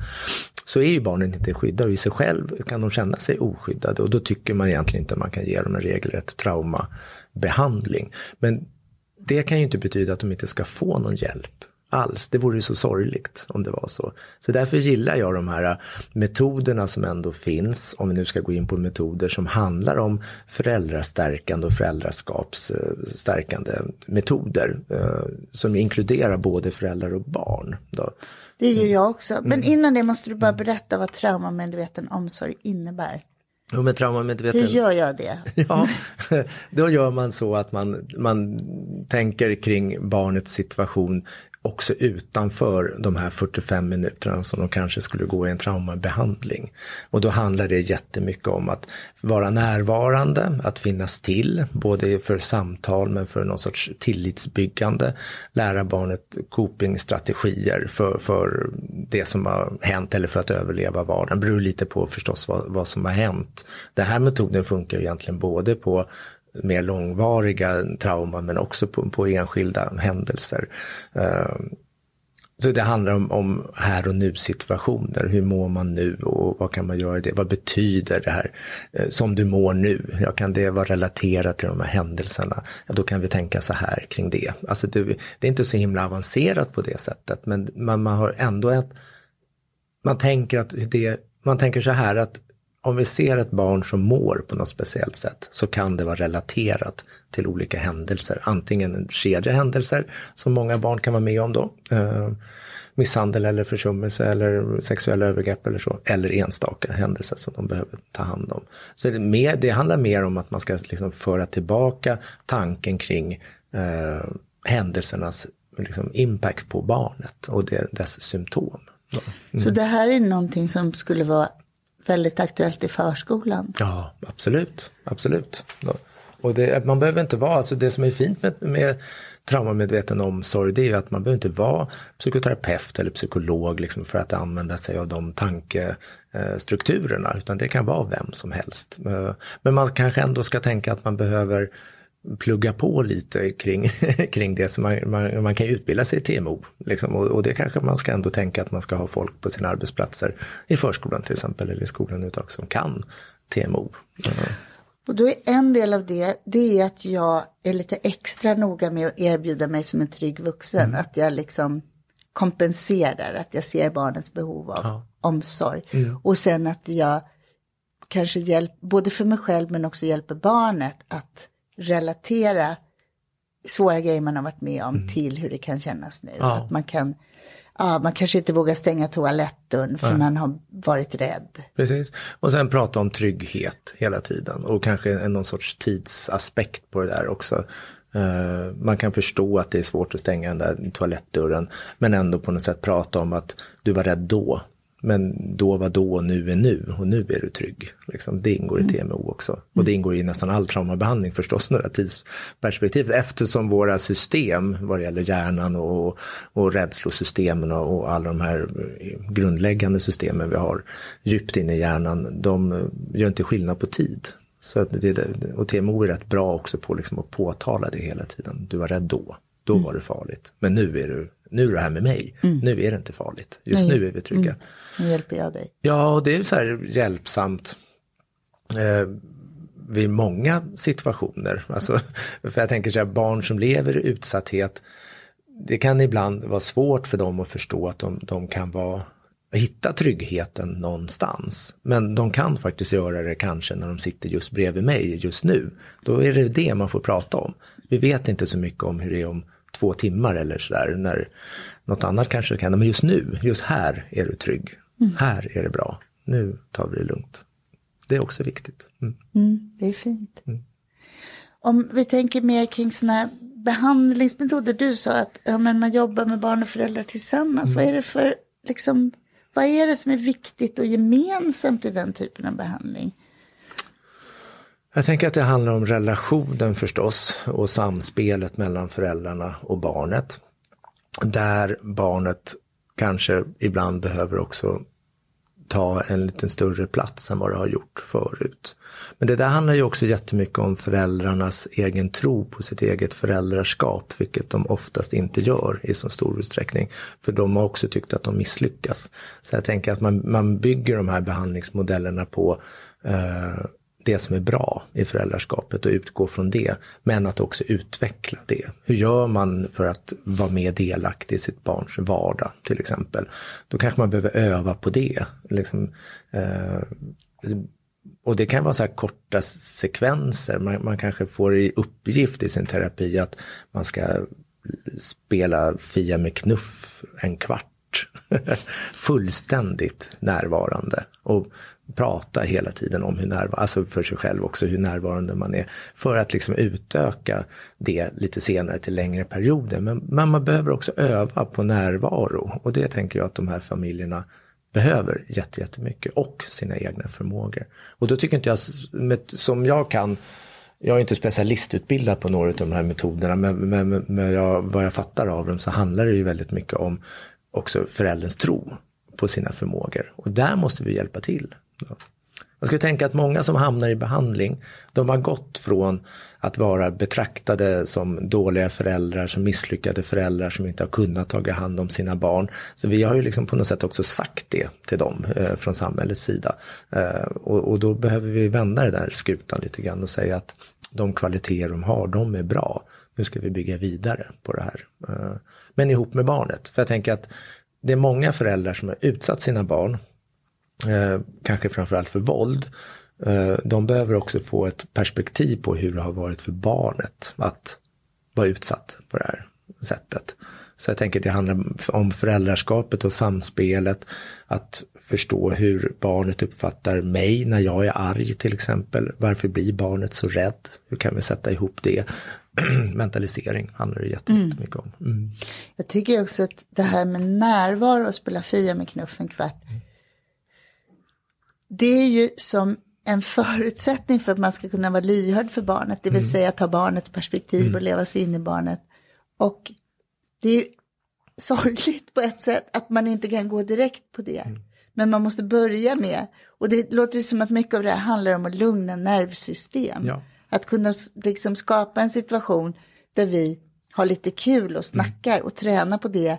så är ju barnen inte skyddade och i sig själv kan de känna sig oskyddade och då tycker man egentligen inte att man kan ge dem en regelrätt traumabehandling. Men det kan ju inte betyda att de inte ska få någon hjälp alls. Det vore ju så sorgligt om det var så. Så därför gillar jag de här äh, metoderna som ändå finns, om vi nu ska gå in på metoder som handlar om föräldrastärkande och föräldraskapsstärkande metoder äh, som inkluderar både föräldrar och barn. Då. Det gör jag också. Men mm. innan det måste du bara berätta vad traumamedveten omsorg innebär. Jo, men traumamedveten... Hur gör jag det? ja, då gör man så att man, man tänker kring barnets situation också utanför de här 45 minuterna som de kanske skulle gå i en traumabehandling. Och då handlar det jättemycket om att vara närvarande, att finnas till, både för samtal men för någon sorts tillitsbyggande, lära barnet copingstrategier för, för det som har hänt eller för att överleva vardagen. Det beror lite på förstås vad, vad som har hänt. Den här metoden funkar egentligen både på mer långvariga trauman men också på, på enskilda händelser. Eh, så det handlar om, om, här och nu situationer. Hur mår man nu och vad kan man göra i det? Vad betyder det här eh, som du mår nu? Ja, kan det vara relaterat till de här händelserna? Ja, då kan vi tänka så här kring det. Alltså det, det är inte så himla avancerat på det sättet, men man, man har ändå ett man tänker att det, man tänker så här att om vi ser ett barn som mår på något speciellt sätt så kan det vara relaterat till olika händelser. Antingen kedjehändelser som många barn kan vara med om då. Eh, misshandel eller försummelse eller sexuella övergrepp eller så. Eller enstaka händelser som de behöver ta hand om. Så det, mer, det handlar mer om att man ska liksom föra tillbaka tanken kring eh, händelsernas liksom, impact på barnet och det, dess symptom. Mm. Så det här är någonting som skulle vara väldigt aktuellt i förskolan. Ja, absolut. absolut. Och det, man behöver inte vara, alltså det som är fint med, med traumamedveten omsorg det är ju att man behöver inte vara psykoterapeut eller psykolog liksom för att använda sig av de tankestrukturerna utan det kan vara vem som helst. Eh, men man kanske ändå ska tänka att man behöver plugga på lite kring, kring det. Så man, man, man kan utbilda sig i TMO. Liksom, och, och, det kanske man ska ändå tänka att man ska ha folk på sina arbetsplatser i förskolan till exempel eller i skolan utan som kan TMO. Och då är en del av det, det är att jag är lite extra noga med att erbjuda mig som en trygg vuxen. Mm. Att jag liksom kompenserar, att jag ser barnets behov av ja. omsorg. Mm. Och sen att jag kanske hjälper, både för mig själv men också hjälper barnet att relatera svåra grejer man har varit med om mm. till hur det kan kännas nu. Ja. Att man kan ja, man kanske inte vågar stänga toalettdörren för Nej. man har varit rädd. Precis, och sen prata om trygghet hela tiden och kanske någon sorts tidsaspekt på det där också. Uh, man kan förstå att det är svårt att stänga den där toalettdörren men ändå på något sätt prata om att du var rädd då men då var då nu är nu och nu är du trygg. Liksom, det ingår i mm. TMO också. Och det ingår i nästan all traumabehandling förstås, några tidsperspektiv. Eftersom våra system vad det gäller hjärnan och, och rädslosystemen och, och alla de här grundläggande systemen vi har djupt inne i hjärnan, de gör inte skillnad på tid. Så det, och TMO är rätt bra också på liksom att påtala det hela tiden. Du var rädd då, då mm. var det farligt. Men nu är du nu är det här med mig, mm. nu är det inte farligt, just Nej. nu är vi trygga. Mm. Nu hjälper jag dig. Ja, och det är så här hjälpsamt eh, vid många situationer. Alltså, för jag tänker så här, barn som lever i utsatthet, det kan ibland vara svårt för dem att förstå att de, de kan vara hitta tryggheten någonstans. Men de kan faktiskt göra det kanske när de sitter just bredvid mig just nu. Då är det det man får prata om. Vi vet inte så mycket om hur det är om två timmar eller sådär. När något annat kanske kan, men just nu, just här är du trygg. Mm. Här är det bra. Nu tar vi det lugnt. Det är också viktigt. Mm. Mm, det är fint. Mm. Om vi tänker mer kring sådana här behandlingsmetoder. Du sa att ja, men man jobbar med barn och föräldrar tillsammans. Vad mm. är det för, liksom, vad är det som är viktigt och gemensamt i den typen av behandling? Jag tänker att det handlar om relationen förstås och samspelet mellan föräldrarna och barnet. Där barnet kanske ibland behöver också ta en lite större plats än vad det har gjort förut. Men det där handlar ju också jättemycket om föräldrarnas egen tro på sitt eget föräldraskap, vilket de oftast inte gör i så stor utsträckning. För de har också tyckt att de misslyckas. Så jag tänker att man, man bygger de här behandlingsmodellerna på eh, det som är bra i föräldraskapet och utgå från det. Men att också utveckla det. Hur gör man för att vara mer delaktig i sitt barns vardag till exempel? Då kanske man behöver öva på det. Liksom, eh, och det kan vara så här korta sekvenser. Man, man kanske får i uppgift i sin terapi att man ska spela Fia med knuff en kvart fullständigt närvarande. Och prata hela tiden om hur närvarande, alltså för sig själv också, hur närvarande man är. För att liksom utöka det lite senare till längre perioder. Men, men man behöver också öva på närvaro och det tänker jag att de här familjerna behöver jättemycket och sina egna förmågor. Och då tycker inte jag, som jag kan, jag är inte specialistutbildad på några av de här metoderna men, men, men jag, vad jag fattar av dem så handlar det ju väldigt mycket om också förälderns tro på sina förmågor. Och där måste vi hjälpa till. Man ska tänka att många som hamnar i behandling, de har gått från att vara betraktade som dåliga föräldrar, som misslyckade föräldrar som inte har kunnat ta hand om sina barn. Så vi har ju liksom på något sätt också sagt det till dem eh, från samhällets sida. Eh, och, och, då behöver vi vända den där skutan lite grann och säga att de kvaliteter de har, de är bra. Nu ska vi bygga vidare på det här. Eh, men ihop med barnet, för jag tänker att det är många föräldrar som har utsatt sina barn eh, kanske framförallt för våld, eh, de behöver också få ett perspektiv på hur det har varit för barnet att vara utsatt på det här sättet. Så jag tänker det handlar om föräldraskapet och samspelet, att förstå hur barnet uppfattar mig när jag är arg till exempel. Varför blir barnet så rädd? Hur kan vi sätta ihop det? Mentalisering handlar det jättemycket om. Mm. Jag tycker också att det här med närvaro och spela Fia med knuff en kvart, mm det är ju som en förutsättning för att man ska kunna vara lyhörd för barnet, det vill Mm. säga ta barnets perspektiv och leva sig in i barnet. Och det är ju sorgligt på ett sätt att man inte kan gå direkt på det. Mm. Men man måste börja med, och det låter ju som att mycket av det här handlar om att lugna nervsystem. Ja. Att kunna liksom skapa en situation där vi har lite kul och snackar och tränar på det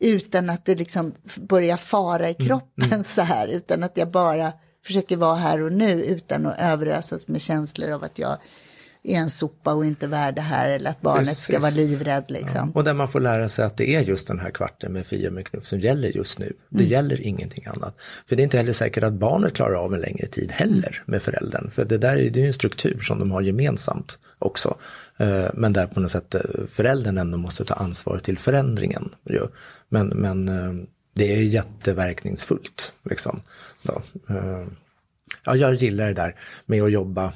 utan att det liksom börjar fara i kroppen så här, utan att jag bara försöker vara här och nu utan att överösas med känslor av att jag är en sopa och inte värd det här eller att barnet ska vara Precis. livrädd liksom. Och där man får lära sig att det är just den här kvarten med Fia med knuff som gäller just nu. Det gäller ingenting annat. För det är inte heller säkert att barnet klarar av en längre tid heller med föräldern. För det där är ju en struktur som de har gemensamt också. Eh, Men där på något sätt eh, föräldern ändå måste ta ansvar till förändringen. Men, men eh, det är jätteverkningsfullt. Liksom, Ja, jag gillar det där med att jobba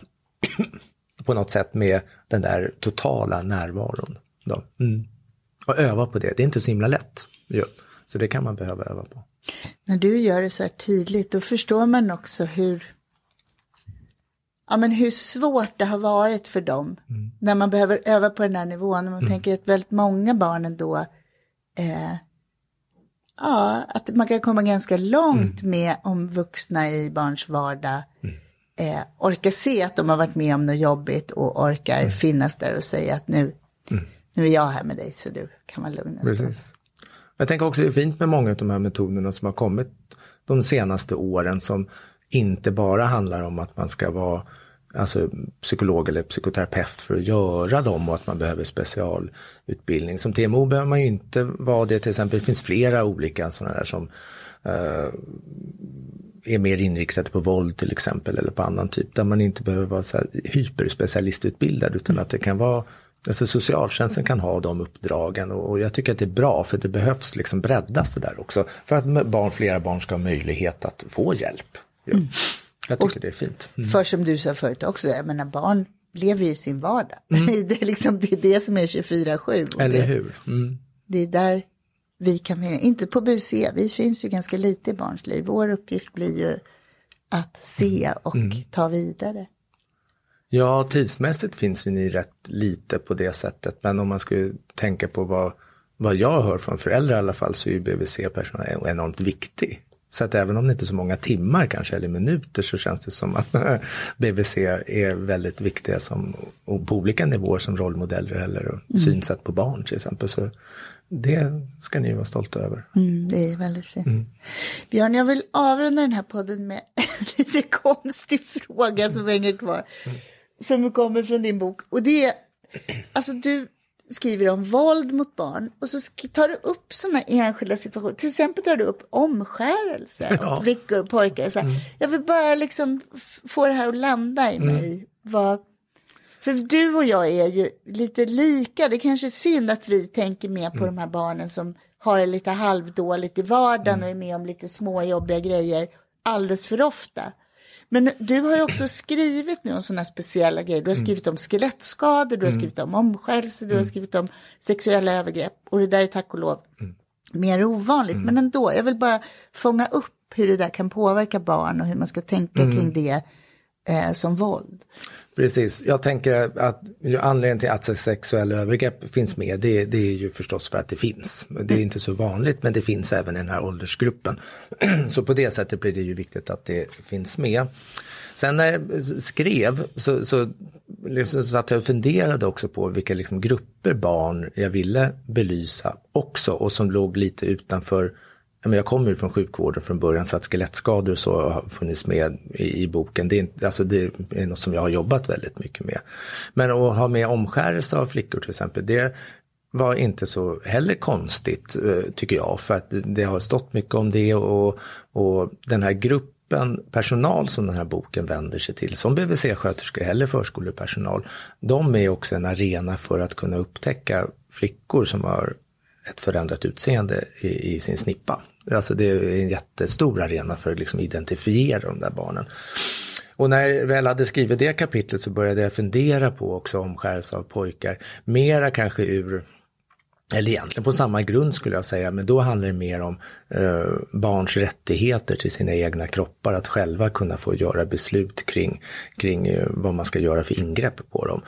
på något sätt med den där totala närvaron. Då. Mm. Och öva på det, det är inte så himla lätt. ju. Så det kan man behöva öva på. När du gör det så här tydligt, då förstår man också hur, ja, men hur svårt det har varit för dem. När man behöver öva på den här nivån. Man tänker att väldigt många barn ändå, eh, ja, att man kan komma ganska långt med om vuxna i barns vardag eh, orkar se att de har varit med om något jobbigt och orkar finnas där och säga att nu, nu är jag här med dig så du kan vara lugn. Precis. Jag tänker också det är fint med många av de här metoderna som har kommit de senaste åren som inte bara handlar om att man ska vara alltså, psykolog eller psykoterapeut för att göra dem och att man behöver specialutbildning. Som TMO behöver man ju inte vara det till exempel. Det finns flera olika sådana där som eh, är mer inriktade på våld till exempel eller på annan typ där man inte behöver vara så här hyperspecialistutbildad utan att det kan vara Alltså socialtjänsten kan ha de uppdragen och, och jag tycker att det är bra för det behövs liksom breddas det där också. För att barn, flera barn ska ha möjlighet att få hjälp. Ja. Jag tycker det är fint. För som du sa förut också, jag menar barn lever ju sin vardag. det, är liksom, det är det som är 24-7. och Mm. Eller det, hur? Mm. det är där vi kan, inte på BUC, vi finns ju ganska lite i barns liv. Vår uppgift blir ju att se och Mm. ta vidare. Ja, tidsmässigt finns ju ni rätt lite på det sättet. Men om man skulle tänka på vad, vad jag hör från föräldrar i alla fall så är ju BVC-personal enormt viktig. Så att även om det inte är så många timmar kanske eller minuter så känns det som att BVC är väldigt viktiga som, på olika nivåer som rollmodeller eller och synsätt på barn till exempel. Så det ska ni vara stolta över. Mm, det är väldigt fint. Björn, jag vill avrunda den här podden med en lite konstig fråga som hänger kvar. Som kommer från din bok. Och det är, alltså du skriver om våld mot barn och så tar du upp sådana enskilda situationer. Till exempel tar du upp omskärelse Ja. och flickor och pojkar. Och så här. Jag vill bara liksom få det här att landa i mig. Vad, för du och jag är ju lite lika. Det är kanske är synd att vi tänker mer på de här barnen som har det lite halvdåligt i vardagen och är med om lite små jobbiga grejer alldeles för ofta. Men du har ju också skrivit nu om sådana speciella grejer. Du har skrivit om skelettskador, du har skrivit om omskärelse, du har skrivit om sexuella övergrepp. Och det där är tack och lov mer ovanligt. Men ändå, jag vill bara fånga upp hur det där kan påverka barn och hur man ska tänka kring det eh, som våld. Precis, jag tänker att anledningen till att sexuella övergrepp finns med det, det är ju förstås för att det finns. Det är inte så vanligt men det finns även i den här åldersgruppen. Så på det sättet blir det ju viktigt att det finns med. Sen när jag skrev så, så liksom satt jag och funderade också på vilka liksom grupper barn jag ville belysa också och som låg lite utanför men jag kommer ju från sjukvården från början så att skelettskador och så har funnits med i, i boken. Det är, inte, alltså det är något som jag har jobbat väldigt mycket med. Men att ha med omskärelse av flickor till exempel, det var inte så heller konstigt eh, tycker jag. För att det har stått mycket om det och, och den här gruppen personal som den här boken vänder sig till, som BVC-sköterskor eller förskolepersonal, de är också en arena för att kunna upptäcka flickor som har ett förändrat utseende i, i sin snippa. Alltså det är en jättestor arena för att liksom identifiera de där barnen. Och när jag väl hade skrivit det kapitlet så började jag fundera på också omskärelse av pojkar. Mera kanske ur eller egentligen på samma grund skulle jag säga, men då handlar det mer om eh, barns rättigheter till sina egna kroppar, att själva kunna få göra beslut kring, kring eh, vad man ska göra för ingrepp på dem.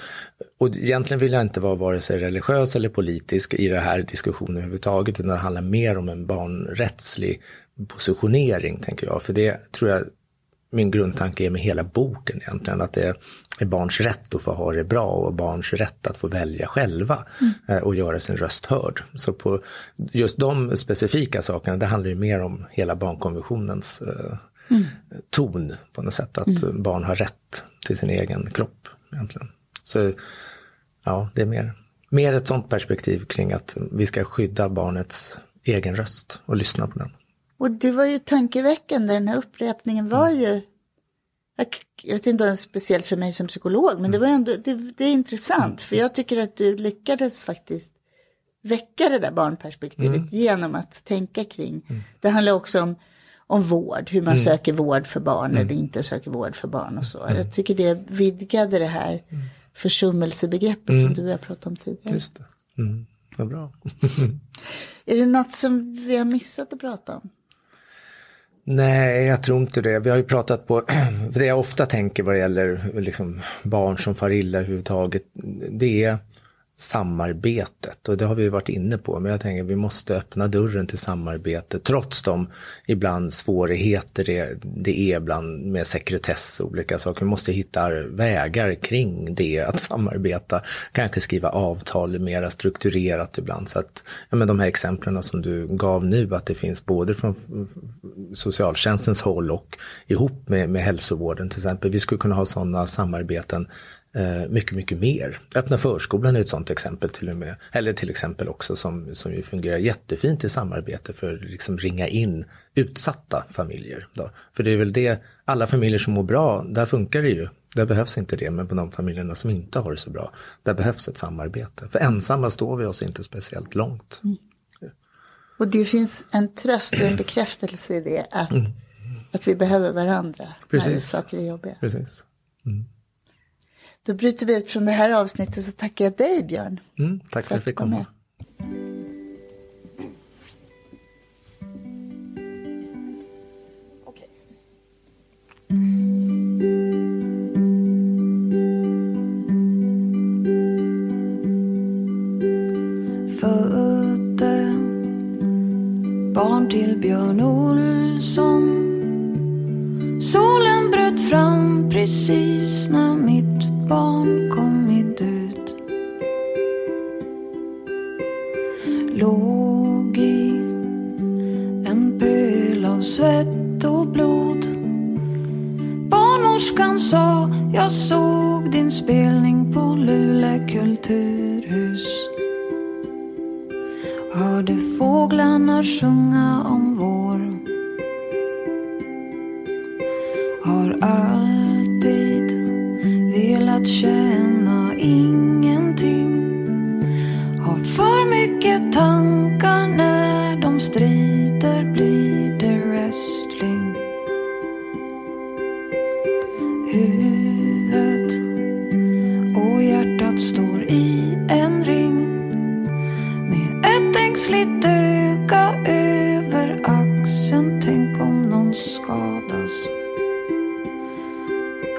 Och egentligen vill jag inte vara vare sig religiös eller politisk i den här diskussionen överhuvudtaget, utan det handlar mer om en barnrättslig positionering, tänker jag. För det tror jag min grundtanke är med hela boken egentligen, att det är barns rätt att få ha det bra och barns rätt att få välja själva mm. och göra sin röst hörd. Så på just de specifika sakerna, det handlar ju mer om hela barnkonventionens eh, mm. ton på något sätt, att mm. barn har rätt till sin egen kropp egentligen. Så ja, det är mer, mer ett sånt perspektiv kring att vi ska skydda barnets egen röst och lyssna på den. Och det var ju tankeväckande, den här upprepningen var mm. ju, jag vet inte om det är speciellt för mig som psykolog, men mm. det var ändå, det, det är intressant, mm. för jag tycker att du lyckades faktiskt väcka det där barnperspektivet mm. genom att tänka kring, mm. det handlar också om, om vård, hur man mm. söker vård för barn eller inte söker vård för barn och så. Jag tycker det vidgade det här försummelsebegreppet som du har pratat om tidigare. Just det. Vad bra. är det något som vi har missat att prata om? Nej, jag tror inte det. Vi har ju pratat på, för det jag ofta tänker vad det gäller liksom barn som far illa överhuvudtaget, det är samarbetet och det har vi varit inne på men jag tänker vi måste öppna dörren till samarbete trots de ibland svårigheter det, det är ibland med sekretess och olika saker. Vi måste hitta vägar kring det att samarbeta, kanske skriva avtal mera strukturerat ibland så att ja, men de här exemplen som du gav nu att det finns både från socialtjänstens håll och ihop med, med hälsovården till exempel. Vi skulle kunna ha sådana samarbeten mycket, mycket mer. Öppna förskolan är ett sådant exempel till och med. Eller till exempel också som, som ju fungerar jättefint i samarbete för att liksom ringa in utsatta familjer. Då. För det är väl det, alla familjer som mår bra, där funkar det ju. Där behövs inte det, men på de familjerna som inte har det så bra, där behövs ett samarbete. För ensamma står vi oss inte speciellt långt. Mm. Och det finns en tröst och en bekräftelse i det, att, mm. att vi behöver varandra Precis. när saker är jobbiga. Precis. Mm. Då bryter vi ut från det här avsnittet så tackar jag dig Björn. Mm, tack för att jag fick komma.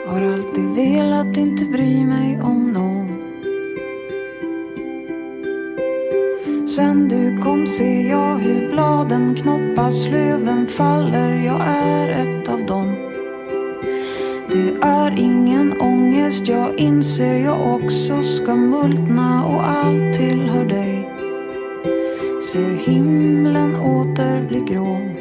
Har alltid velat inte bry mig om någon. Sen du kom ser jag hur bladen knoppas, löven faller. Jag är ett av dem. Det är ingen ångest, jag inser jag också ska multna och allt tillhör dig. Ser himlen åter bli grå.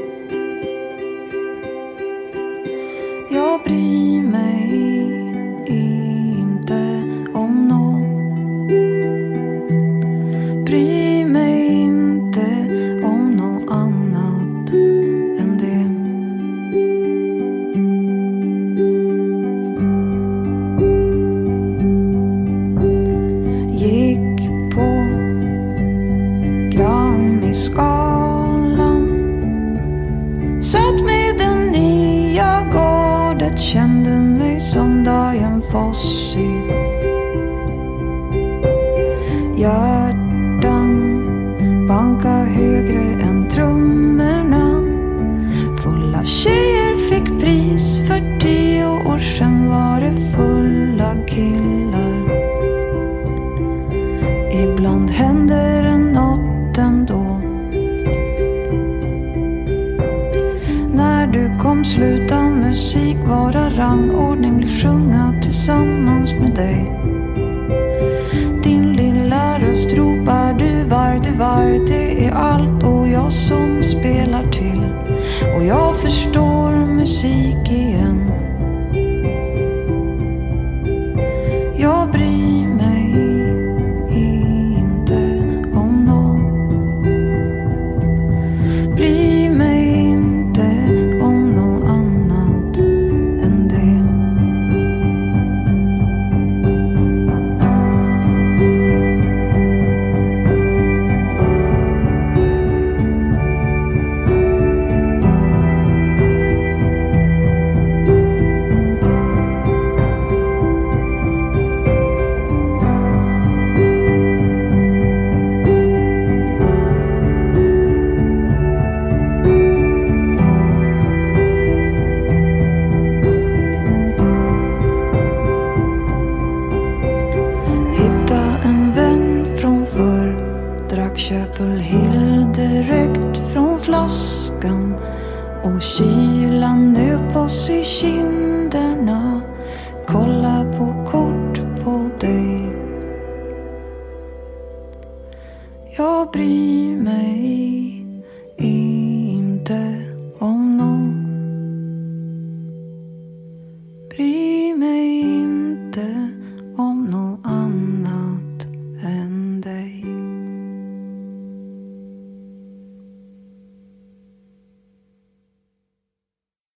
Jag som spelar till. Och jag förstår musik